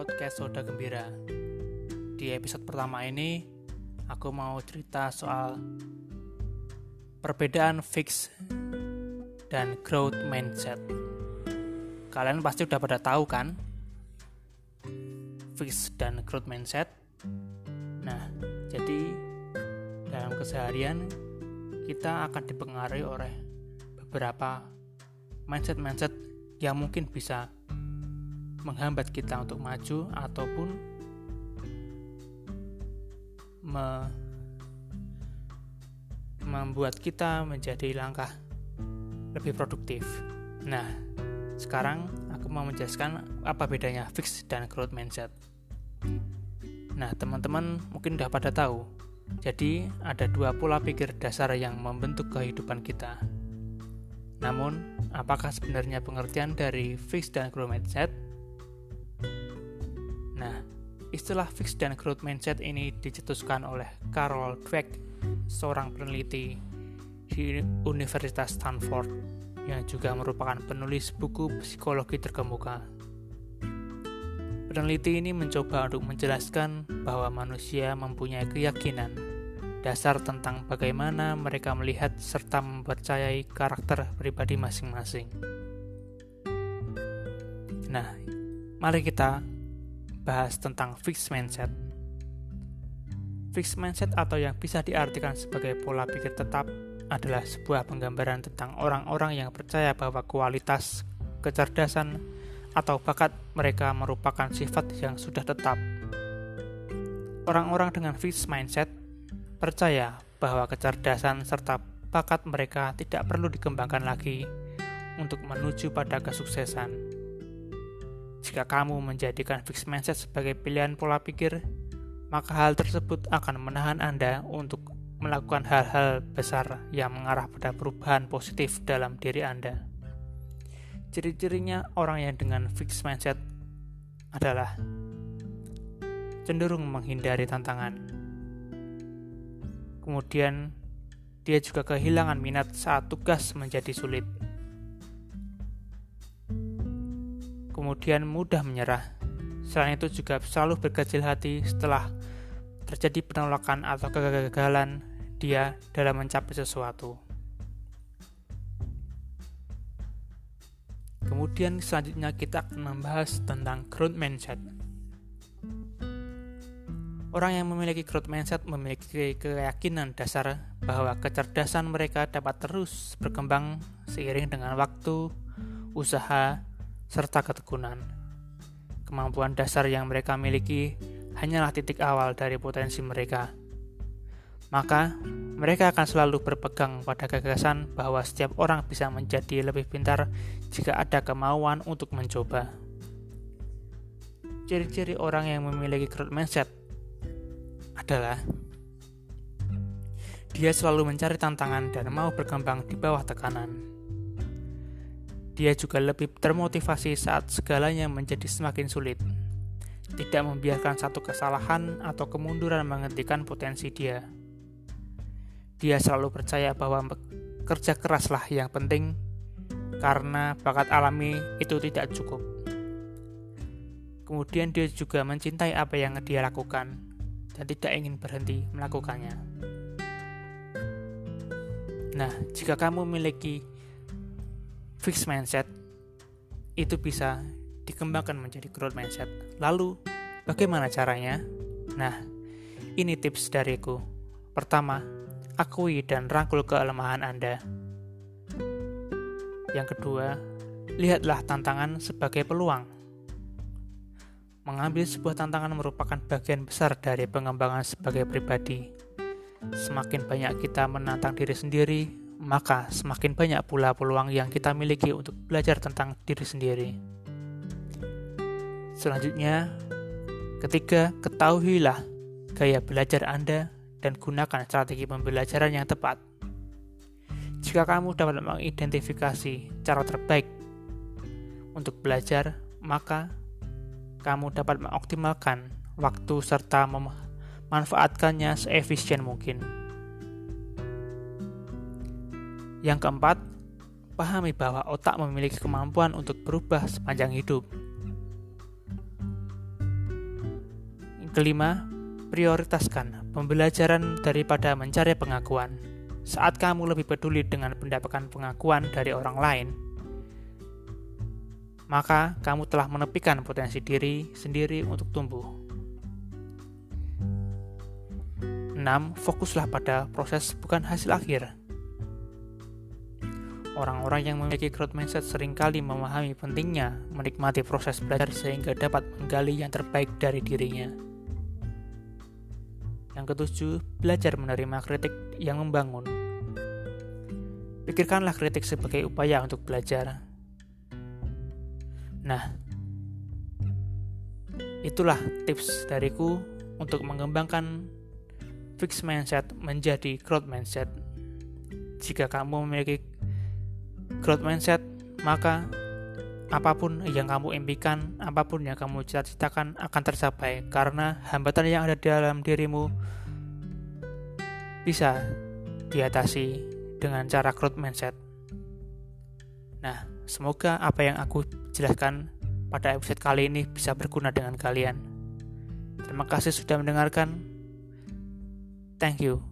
podcast Soda Gembira. Di episode pertama ini, aku mau cerita soal perbedaan fix dan growth mindset. Kalian pasti udah pada tahu kan? Fix dan growth mindset. Nah, jadi dalam keseharian kita akan dipengaruhi oleh beberapa mindset-mindset yang mungkin bisa menghambat kita untuk maju ataupun me membuat kita menjadi langkah lebih produktif. Nah, sekarang aku mau menjelaskan apa bedanya fix dan growth mindset. Nah, teman-teman mungkin udah pada tahu. Jadi, ada dua pola pikir dasar yang membentuk kehidupan kita. Namun, apakah sebenarnya pengertian dari fix dan growth mindset istilah fixed dan growth mindset ini dicetuskan oleh Carol Dweck, seorang peneliti di Universitas Stanford yang juga merupakan penulis buku psikologi terkemuka. Peneliti ini mencoba untuk menjelaskan bahwa manusia mempunyai keyakinan dasar tentang bagaimana mereka melihat serta mempercayai karakter pribadi masing-masing. Nah, mari kita bahas tentang fixed mindset. Fixed mindset atau yang bisa diartikan sebagai pola pikir tetap adalah sebuah penggambaran tentang orang-orang yang percaya bahwa kualitas, kecerdasan, atau bakat mereka merupakan sifat yang sudah tetap. Orang-orang dengan fixed mindset percaya bahwa kecerdasan serta bakat mereka tidak perlu dikembangkan lagi untuk menuju pada kesuksesan. Jika kamu menjadikan fixed mindset sebagai pilihan pola pikir, maka hal tersebut akan menahan Anda untuk melakukan hal-hal besar yang mengarah pada perubahan positif dalam diri Anda. Ciri-cirinya orang yang dengan fixed mindset adalah cenderung menghindari tantangan. Kemudian, dia juga kehilangan minat saat tugas menjadi sulit. Kemudian mudah menyerah. Selain itu juga selalu berkecil hati setelah terjadi penolakan atau kegagalan dia dalam mencapai sesuatu. Kemudian selanjutnya kita akan membahas tentang growth mindset. Orang yang memiliki growth mindset memiliki keyakinan dasar bahwa kecerdasan mereka dapat terus berkembang seiring dengan waktu, usaha, serta ketekunan. Kemampuan dasar yang mereka miliki hanyalah titik awal dari potensi mereka. Maka, mereka akan selalu berpegang pada gagasan bahwa setiap orang bisa menjadi lebih pintar jika ada kemauan untuk mencoba. Ciri-ciri orang yang memiliki growth mindset adalah dia selalu mencari tantangan dan mau berkembang di bawah tekanan. Dia juga lebih termotivasi saat segalanya menjadi semakin sulit. Tidak membiarkan satu kesalahan atau kemunduran menghentikan potensi dia. Dia selalu percaya bahwa kerja keraslah yang penting karena bakat alami itu tidak cukup. Kemudian dia juga mencintai apa yang dia lakukan dan tidak ingin berhenti melakukannya. Nah, jika kamu memiliki fixed mindset itu bisa dikembangkan menjadi growth mindset. Lalu, bagaimana caranya? Nah, ini tips dariku. Pertama, akui dan rangkul kelemahan Anda. Yang kedua, lihatlah tantangan sebagai peluang. Mengambil sebuah tantangan merupakan bagian besar dari pengembangan sebagai pribadi. Semakin banyak kita menantang diri sendiri, maka semakin banyak pula peluang yang kita miliki untuk belajar tentang diri sendiri. Selanjutnya, ketiga, ketahuilah gaya belajar Anda dan gunakan strategi pembelajaran yang tepat. Jika kamu dapat mengidentifikasi cara terbaik untuk belajar, maka kamu dapat mengoptimalkan waktu serta memanfaatkannya seefisien mungkin. Yang keempat, pahami bahwa otak memiliki kemampuan untuk berubah sepanjang hidup. kelima, prioritaskan pembelajaran daripada mencari pengakuan. Saat kamu lebih peduli dengan mendapatkan pengakuan dari orang lain, maka kamu telah menepikan potensi diri sendiri untuk tumbuh. 6. Fokuslah pada proses bukan hasil akhir. Orang-orang yang memiliki growth mindset sering kali memahami pentingnya menikmati proses belajar sehingga dapat menggali yang terbaik dari dirinya. Yang ketujuh, belajar menerima kritik yang membangun. Pikirkanlah kritik sebagai upaya untuk belajar. Nah, itulah tips dariku untuk mengembangkan fixed mindset menjadi growth mindset. Jika kamu memiliki growth mindset, maka apa pun yang kamu impikan, apa pun yang kamu cita-citakan akan tercapai karena hambatan yang ada di dalam dirimu bisa diatasi dengan cara growth mindset. Nah, semoga apa yang aku jelaskan pada episode kali ini bisa berguna dengan kalian. Terima kasih sudah mendengarkan. Thank you.